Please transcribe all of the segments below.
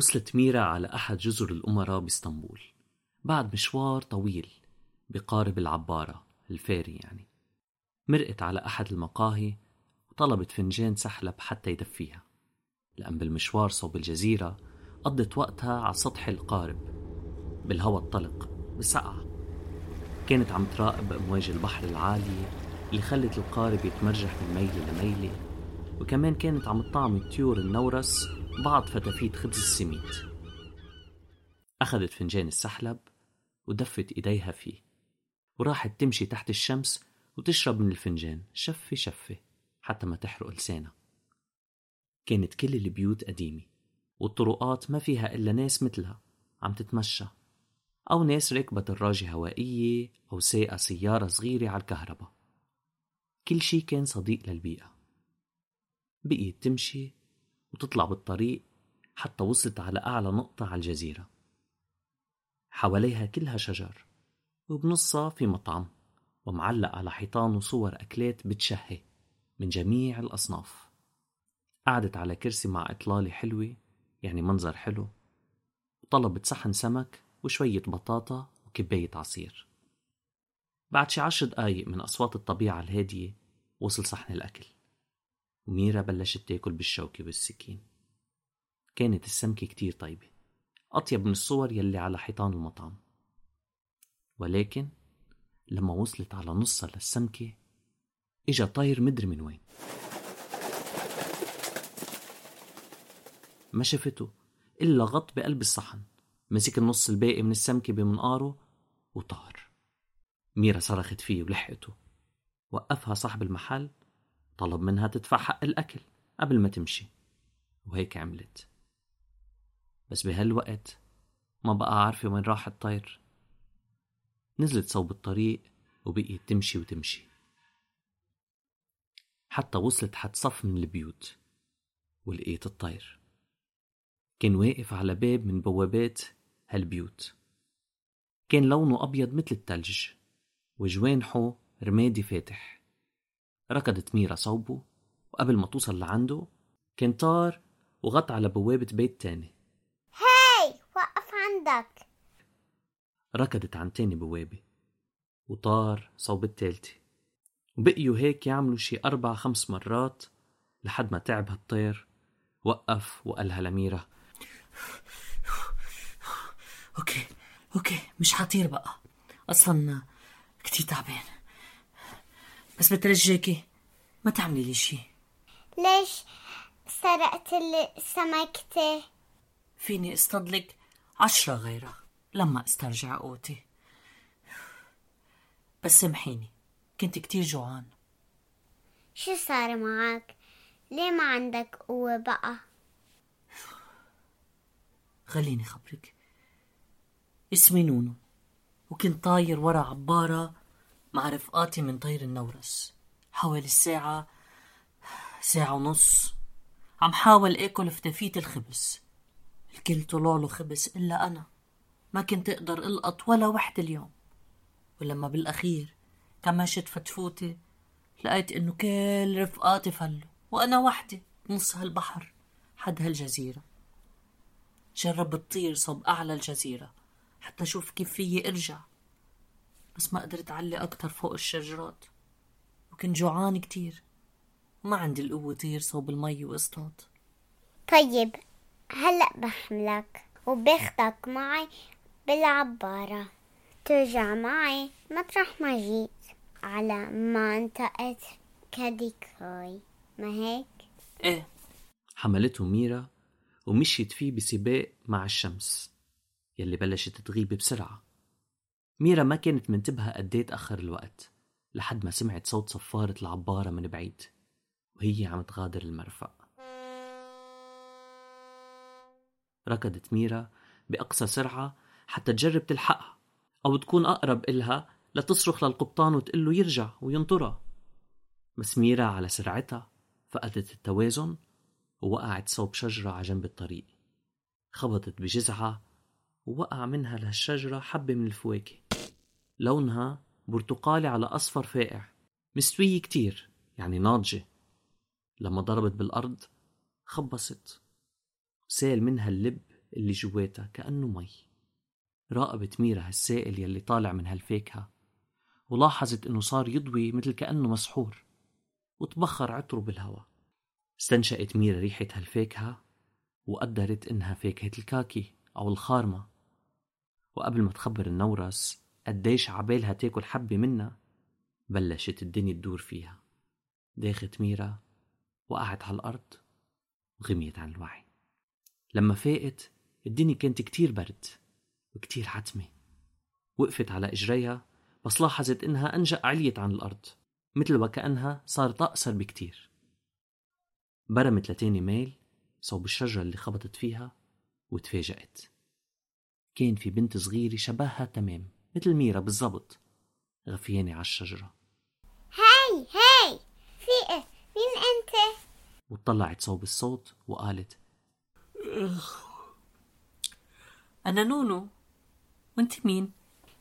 وصلت ميرا على أحد جزر الأمراء بإسطنبول بعد مشوار طويل بقارب العبارة الفيري يعني. مرقت على أحد المقاهي وطلبت فنجان سحلب حتى يدفيها. لأن بالمشوار صوب الجزيرة قضت وقتها على سطح القارب بالهواء الطلق بالسقعة. كانت عم تراقب أمواج البحر العالية اللي خلت القارب يتمرجح من ميلة لميلة وكمان كانت عم تطعم الطيور النورس بعض فتافيت خبز السميد أخذت فنجان السحلب ودفت إيديها فيه وراحت تمشي تحت الشمس وتشرب من الفنجان شفة شفة حتى ما تحرق لسانها. كانت كل البيوت قديمة والطرقات ما فيها إلا ناس مثلها عم تتمشى أو ناس راكبة دراجة هوائية أو سايقة سيارة صغيرة على الكهرباء. كل شي كان صديق للبيئة. بقيت تمشي وتطلع بالطريق حتى وصلت على أعلى نقطة على الجزيرة. حواليها كلها شجر وبنصها في مطعم ومعلق على حيطانه صور أكلات بتشهي من جميع الأصناف. قعدت على كرسي مع إطلالة حلوة يعني منظر حلو وطلبت صحن سمك وشوية بطاطا وكباية عصير. بعد شي عشر دقايق من أصوات الطبيعة الهادية وصل صحن الأكل. وميرا بلشت تاكل بالشوكة والسكين. كانت السمكة كتير طيبة. أطيب من الصور يلي على حيطان المطعم. ولكن لما وصلت على نصها للسمكة إجا طاير مدري من وين. ما شفته إلا غط بقلب الصحن. مسك النص الباقي من السمكة بمنقاره وطار. ميرا صرخت فيه ولحقته. وقفها صاحب المحل طلب منها تدفع حق الأكل قبل ما تمشي وهيك عملت. بس بهالوقت ما بقى عارفة وين راح الطير. نزلت صوب الطريق وبقيت تمشي وتمشي. حتى وصلت حد صف من البيوت ولقيت الطير. كان واقف على باب من بوابات هالبيوت. كان لونه أبيض مثل التلج وجوانحه رمادي فاتح. ركضت ميرا صوبه وقبل ما توصل لعنده كان طار وغط على بوابة بيت تاني. هاي! وقف عندك! ركضت عن تاني بوابة وطار صوب التالتة. وبقيوا هيك يعملوا شي أربع خمس مرات لحد ما تعب هالطير وقف وقالها لميرا. okay okay مش حطير بقى. أصلا كتير تعبان. بس بترجاكي ما تعملي لي شي. ليش سرقتلي سمكتي فيني اصطدلك؟ عشرة غيرها لما استرجع قوتي. بس سامحيني كنت كتير جوعان. شو صار معك؟ ليه ما عندك قوة بقى؟ خليني خبرك. اسمي نونو وكنت طاير ورا عبارة مع رفقاتي من طير النورس. حوالي الساعة ساعة ونص. عم حاول آكل فتافيت الخبز. الكل طلع له خبز إلا أنا. ما كنت أقدر ألقط ولا وحدة اليوم. ولما بالأخير كمشت فتفوتي لقيت إنه كل رفقاتي فلوا. وأنا وحدي بنص هالبحر حد هالجزيرة. جربت طير صوب أعلى الجزيرة حتى أشوف كيف فيي أرجع. بس ما قدرت أعلي أكتر فوق الشجرات. وكنت جوعان كتير. وما عندي القوة طير صوب المي وإصطاد. طيب هلأ بحملك وباخدك معي بالعبارة. ترجع معي مطرح ما جيت على منطقة كاديكاي ما هيك؟ إيه. حملته ميرا ومشيت فيه بسباق مع الشمس يلي بلشت تغيب بسرعة. ميرا ما كانت منتبهة قديه تأخر الوقت لحد ما سمعت صوت صفارة العبارة من بعيد وهي عم تغادر المرفأ. ركضت ميرا بأقصى سرعة حتى تجرب تلحقها أو تكون أقرب إلها لتصرخ للقبطان وتقول له يرجع وينطرها. بس ميرا على سرعتها فقدت التوازن ووقعت صوب شجرة على جنب الطريق. خبطت بجذعها ووقع منها لهالشجرة حبة من الفواكه. لونها برتقالي على أصفر فاقع مستوية كتير يعني ناضجة. لما ضربت بالأرض خبصت سال منها اللب اللي جواتها كأنه مي. راقبت ميرا هالسائل يلي طالع من هالفاكهة ولاحظت إنه صار يضوي مثل كأنه مسحور وتبخر عطره بالهواء. استنشقت ميرا ريحة هالفاكهة وقدرت إنها فاكهة الكاكي أو الخارمة. وقبل ما تخبر النورس قديش عبالها تاكل حبة منها؟ بلشت الدنيا تدور فيها. داخت ميرا وقعت على الأرض وغميت عن الوعي لما فاقت الدنيا كانت كتير برد وكتير عتمة وقفت على إجريها بس لاحظت إنها أنجأ عليت عن الأرض. مثل وكأنها صارت أقصر بكتير. برمت لتاني ميل صوب الشجرة اللي خبطت فيها وتفاجأت. كان في بنت صغيرة شبهها تمام. مثل ميرا بالضبط غفيانة على الشجرة هاي هاي في إيه؟ مين أنت؟ وطلعت صوب الصوت وقالت أنا نونو وأنت مين؟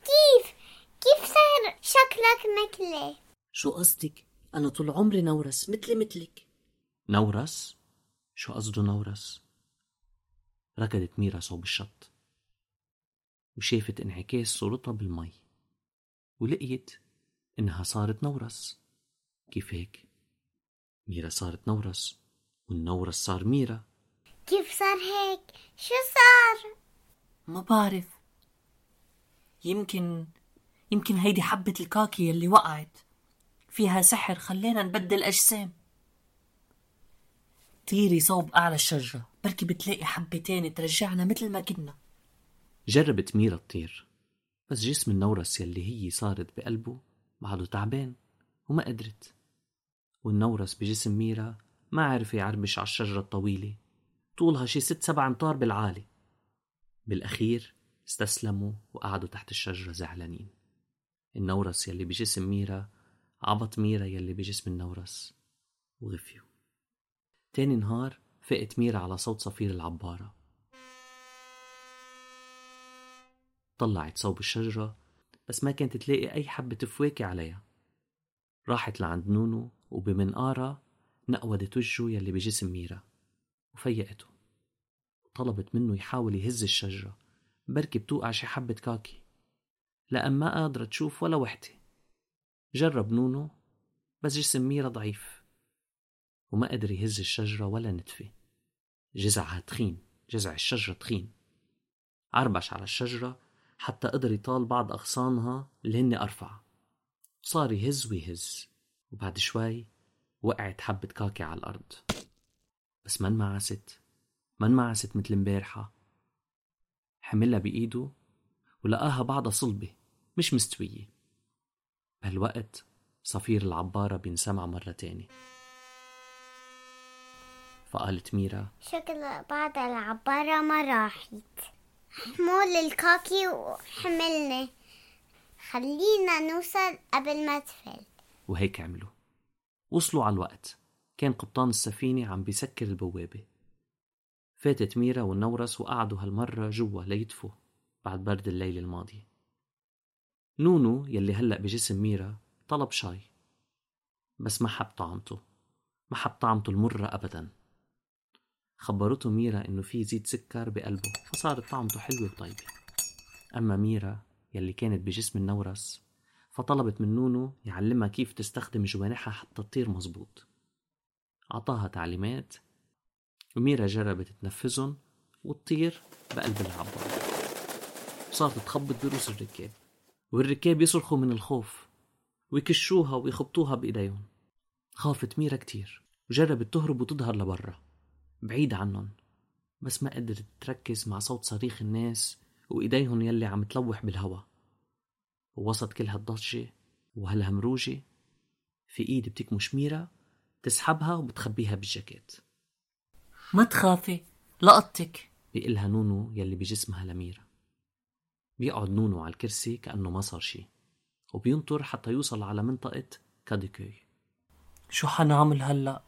كيف؟ كيف صار شكلك مثلي؟ شو قصدك؟ أنا طول عمري نورس مثلي مثلك نورس؟ شو قصده نورس؟ ركضت ميرا صوب الشط وشافت انعكاس صورتها بالمي ولقيت إنها صارت نورس كيف هيك؟ ميرا صارت نورس والنورس صار ميرا كيف صار هيك؟ شو صار؟ ما بعرف يمكن يمكن هيدي حبة الكاكي يلي وقعت فيها سحر خلينا نبدل أجسام طيري صوب أعلى الشجرة بركي بتلاقي حبة تاني ترجعنا مثل ما كنا جربت ميرا تطير بس جسم النورس يلي هي صارت بقلبه بعده تعبان وما قدرت. والنورس بجسم ميرا ما عرف يعربش على الشجرة الطويلة طولها شي ست سبع أمتار بالعالي. بالأخير استسلموا وقعدوا تحت الشجرة زعلانين. النورس يلي بجسم ميرا عبط ميرا يلي بجسم النورس وغفيوا. تاني نهار فقت ميرا على صوت صفير العبارة. طلعت صوب الشجرة بس ما كانت تلاقي أي حبة فواكه عليها. راحت لعند نونو وبمنقارة نقودت وجهه يلي بجسم ميرا وفيقته. طلبت منه يحاول يهز الشجرة بركي بتوقع شي حبة كاكي. لأن ما قادرة تشوف ولا وحدة. جرب نونو بس جسم ميرا ضعيف وما قدر يهز الشجرة ولا نتفة. جزعها تخين جزع الشجرة تخين. عربش على الشجرة حتى قدر يطال بعض أغصانها اللي هن أرفع. صار يهز ويهز وبعد شوي وقعت حبة كاكي على الأرض. بس ما انمعست ما انمعست مثل امبارحة. حملها بإيده ولقاها بعضها صلبة مش مستوية. بهالوقت صفير العبارة بينسمع مرة تاني. فقالت ميرا شكل بعد العبارة ما راحت حمول الكاكي وحملني. خلينا نوصل قبل ما تفل. وهيك عملوا وصلوا على الوقت. كان قبطان السفينة عم بيسكر البوابة. فاتت ميرا والنورس وقعدوا هالمرة جوا ليدفوا بعد برد الليل الماضي. نونو يلي هلأ بجسم ميرا طلب شاي. بس ما حب طعمته. ما حب طعمته المرة أبدا. خبرته ميرا إنه في زيت سكر بقلبه فصارت طعمته حلوة وطيبة. أما ميرا يلي كانت بجسم النورس فطلبت من نونو يعلمها كيف تستخدم جوانحها حتى تطير مزبوط عطاها تعليمات وميرا جربت تنفذهم وتطير بقلب العبارة صارت تخبط بروس الركاب والركاب يصرخوا من الخوف ويكشوها ويخبطوها بإيديهم. خافت ميرا كتير وجربت تهرب وتظهر لبرا. بعيد عنهم بس ما قدرت تركز مع صوت صريخ الناس وإيديهم يلي عم تلوح بالهوا. ووسط كل هالضجة وهالهمروجة في إيد بتكمش ميرا تسحبها وبتخبيها بالجاكيت. ما تخافي لقطتك. بيقلها نونو يلي بجسمها لميرا بيقعد نونو على الكرسي كأنه ما صار شي وبينطر حتى يوصل على منطقة كاديكوي. شو حنعمل هلأ؟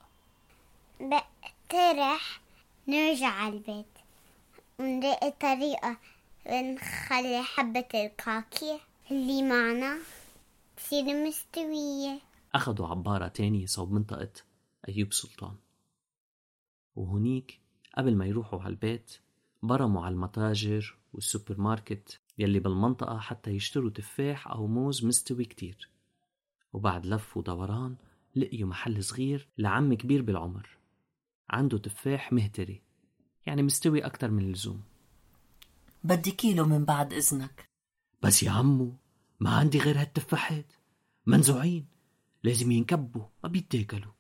بقترح نرجع على البيت. ونلاقي طريقة نخلي حبة الكاكي اللي معنا تصير مستوية. أخدوا عبارة تانية صوب منطقة أيوب سلطان. وهنيك قبل ما يروحوا على البيت برموا على المتاجر والسوبر ماركت يلي بالمنطقة حتى يشتروا تفاح أو موز مستوي كتير. وبعد لف ودوران لقيوا محل صغير لعم كبير بالعمر. عنده تفاح مهتري يعني مستوي أكتر من اللزوم. بدي كيلو من بعد إذنك. بس يا عمو ما عندي غير هالتفاحات. منزوعين لازم ينكبوا ما بيتاكلوا.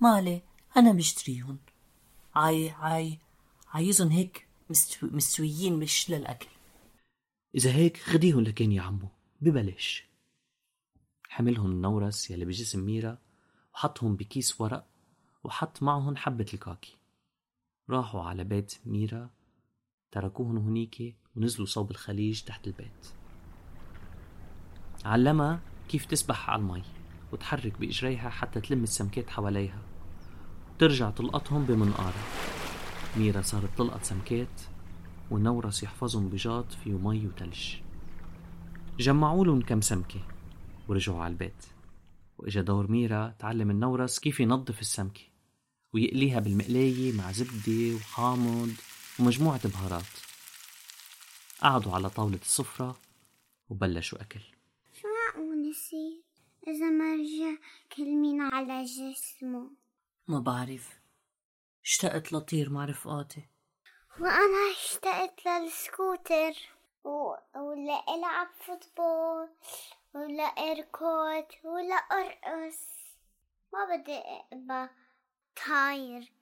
مالي أنا بشتريهم عاي عاي عايزهم هيك مستو... مستويين مش للأكل. إذا هيك خديهم لكن يا عمو ببلاش. حملهم النورس يلي بجسم ميرا وحطهم بكيس ورق وحط معهم حبة الكاكي. راحوا على بيت ميرا تركوهن هنيك ونزلوا صوب الخليج تحت البيت. علمها كيف تسبح على المي وتحرك بإجريها حتى تلم السمكات حواليها. ترجع تلقطهم بمنقارة. ميرا صارت تلقط سمكات ونورس يحفظهم بجاط فيه مي وتلج. جمعوا لهم كم سمكة ورجعوا على البيت. وإجا دور ميرا تعلم النورس كيف ينظف السمكة. ويقليها بالمقلاية مع زبدة وحامض ومجموعة بهارات. قعدوا على طاولة السفرة وبلشوا أكل. شو معقول يصير إذا ما رجع كل مين على جسمه. ما بعرف. اشتقت لطير مع رفقاتي. وأنا اشتقت للسكوتر. و... ولا ألعب football ولا أركض ولا أرقص. ما بدي أبقى طاير.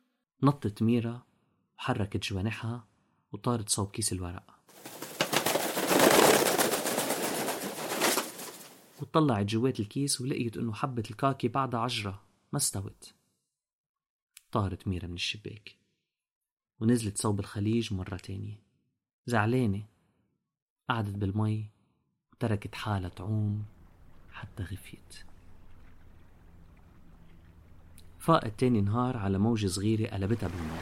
نطت ميرا وحركت جوانحها وطارت صوب كيس الورق. وطلعت جوات الكيس ولقيت إنه حبة الكاكي بعدها عجرة ما استوت. طارت ميرا من الشباك. ونزلت صوب الخليج مرة تانية. زعلانة. قعدت بالمي وتركت حالها تعوم حتى غفيت. فاقت تاني نهار على موجة صغيرة قلبتها بالمي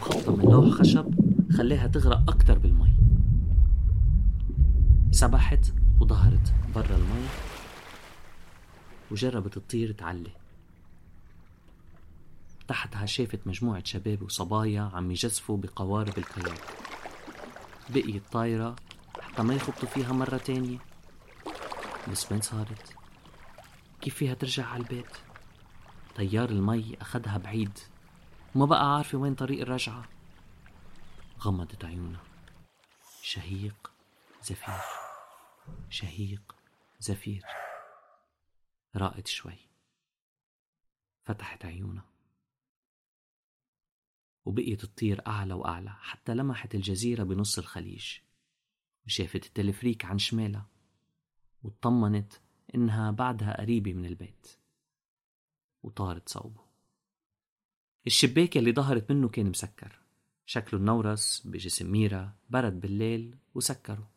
وخبطة من لوح خشب خلاها تغرق أكتر بالمي. سبحت وظهرت برا المي وجربت تطير تعلي. تحتها شافت مجموعة شباب وصبايا عم يجزفوا بقوارب الكاياك بقيت طايرة حتى ما يخبطوا فيها مرة تانية. بس وين صارت؟ كيف فيها ترجع على البيت؟ تيار المي أخدها بعيد وما بقى عارفة وين طريق الرجعة. غمضت عيونها. شهيق زفير. شهيق زفير. راقت شوي. فتحت عيونها. وبقيت تطير أعلى وأعلى حتى لمحت الجزيرة بنص الخليج. وشافت التلفريك عن شمالها. واطمنت إنها بعدها قريبة من البيت وطارت صوبه. الشباك اللي ظهرت منه كان مسكر. شكله النورس بجسم ميرا برد بالليل وسكره.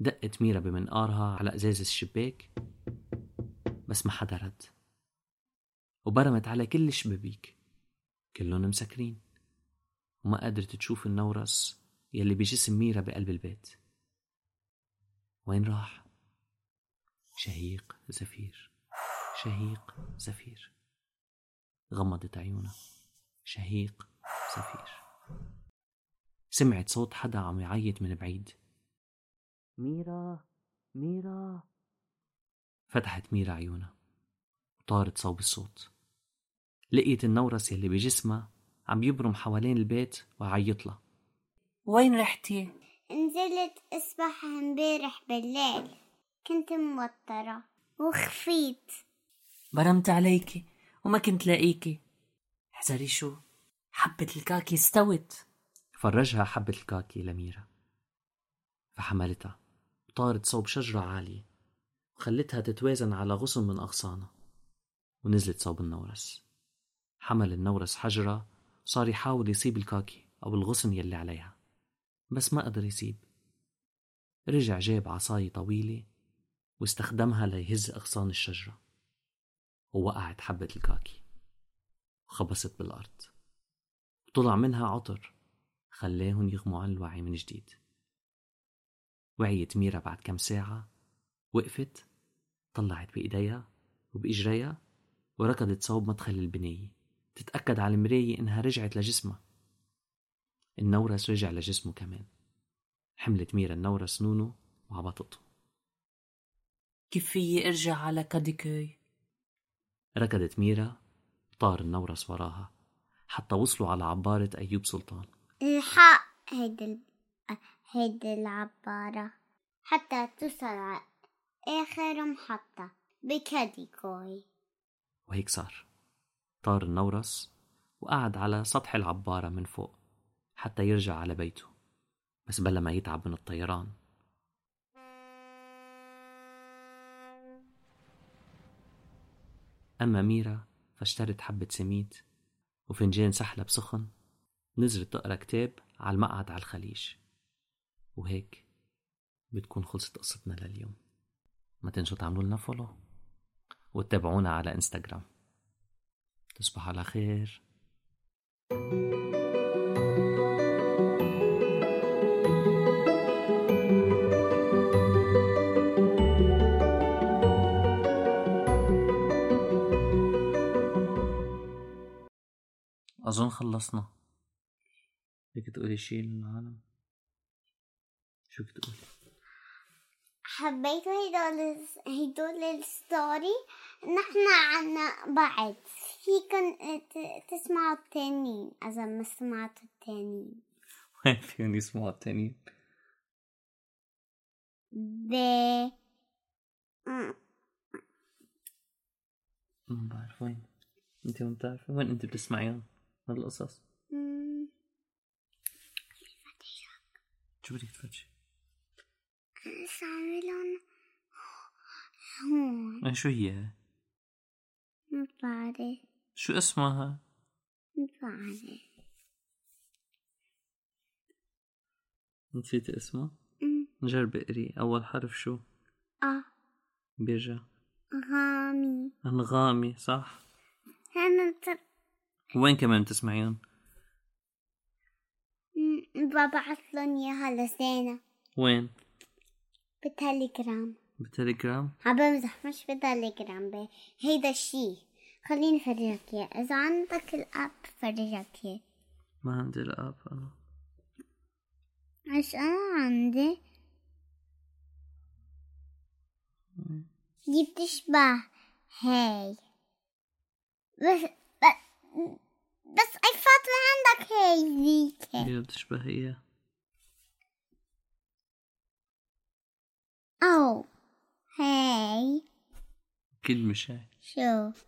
دقت ميرا بمنقارها على أزاز الشباك بس ما حدا رد. وبرمت على كل الشبابيك كلهم مسكرين. وما قدرت تشوف النورس يلي بجسم ميرا بقلب البيت. وين راح؟ شهيق زفير. شهيق زفير. غمضت عيونها شهيق زفير. سمعت صوت حدا عم يعيط من بعيد. ميرا ميرا. فتحت ميرا عيونها. وطارت صوب الصوت. لقيت النورس يلي بجسمها عم يبرم حوالين البيت وعيط لها. وين رحتي؟ نزلت اسبح امبارح بالليل. كنت موترة. وخفيت. برمت عليكي وما كنت لاقيكي احذري شو؟ حبة الكاكي استوت. فرجها حبة الكاكي لميرا فحملتها. وطارت صوب شجرة عالية. وخلتها تتوازن على غصن من أغصانها. ونزلت صوب النورس. حمل النورس حجرة. وصار يحاول يصيب الكاكي أو الغصن يلي عليها. بس ما قدر يصيب. رجع جاب عصاية طويلة. واستخدمها ليهز أغصان الشجرة. ووقعت حبة الكاكي وخبصت بالأرض. وطلع منها عطر. خلاهم يغموا عن الوعي من جديد. وعيت ميرا بعد كم ساعة. وقفت. طلعت بإيديها وبإجريها. وركضت صوب مدخل البناية. تتأكد على المراية إنها رجعت لجسمها. النورس رجع لجسمه كمان. حملت ميرا النورس نونو وعبطته. كيف فيي إرجع على كاديكوي؟ ركضت ميرا وطار النورس وراها حتى وصلوا على عبارة أيوب سلطان. الحق هيدي ال... هيدي العبارة حتى توصل على آخر محطة بكاديكوي. وهيك صار. طار النورس وقعد على سطح العبارة من فوق حتى يرجع على بيته بس بلا ما يتعب من الطيران. أما ميرا فاشترت حبة سميد وفنجان سحلب سخن نزلت تقرأ كتاب على المقعد على الخليج. وهيك بتكون خلصت قصتنا لليوم. ما تنسوا تعملوا لنا فولو وتتابعونا على انستغرام تصبحوا على خير. أظن خلصنا. بدك تقولي شي للعالم شو بدك تقولي؟ حبيتوا هدول هدول الستوري. نحن عنا بعد فيكن تسمعوا التانيين إذا ما سمعتوا التانيين. وين فيهم يسمعوا التانيين؟ ب ما بعرف وين؟ أنت ما بتعرفي؟ وين أنت بتسمعيهم؟ هالقصص م- شو بدك تفرجي؟ ساملون هون شو هي؟ ما بعرف. شو اسمها؟ ما بعرف. نسيت اسمها جربي اقري. أول حرف شو؟ آه بيرجع غامي. أنغامي صح؟ أنا وين كمان م- ببعث لهم إياها لزينة وين؟ بالتليجرام بالتليجرام عم بمزح مش بالتليجرام ب- هيدا الشي. خليني افرجك إياه. إذا عندك الأب فرجك إياه. ما عندي الأب أنا. مش أنا عندي. دي بتشبه هاي. بس بس بس أي فاطمة عندك هاي ذيك. هي بتشبه هي. أو هاي. كل مش هاي شوف.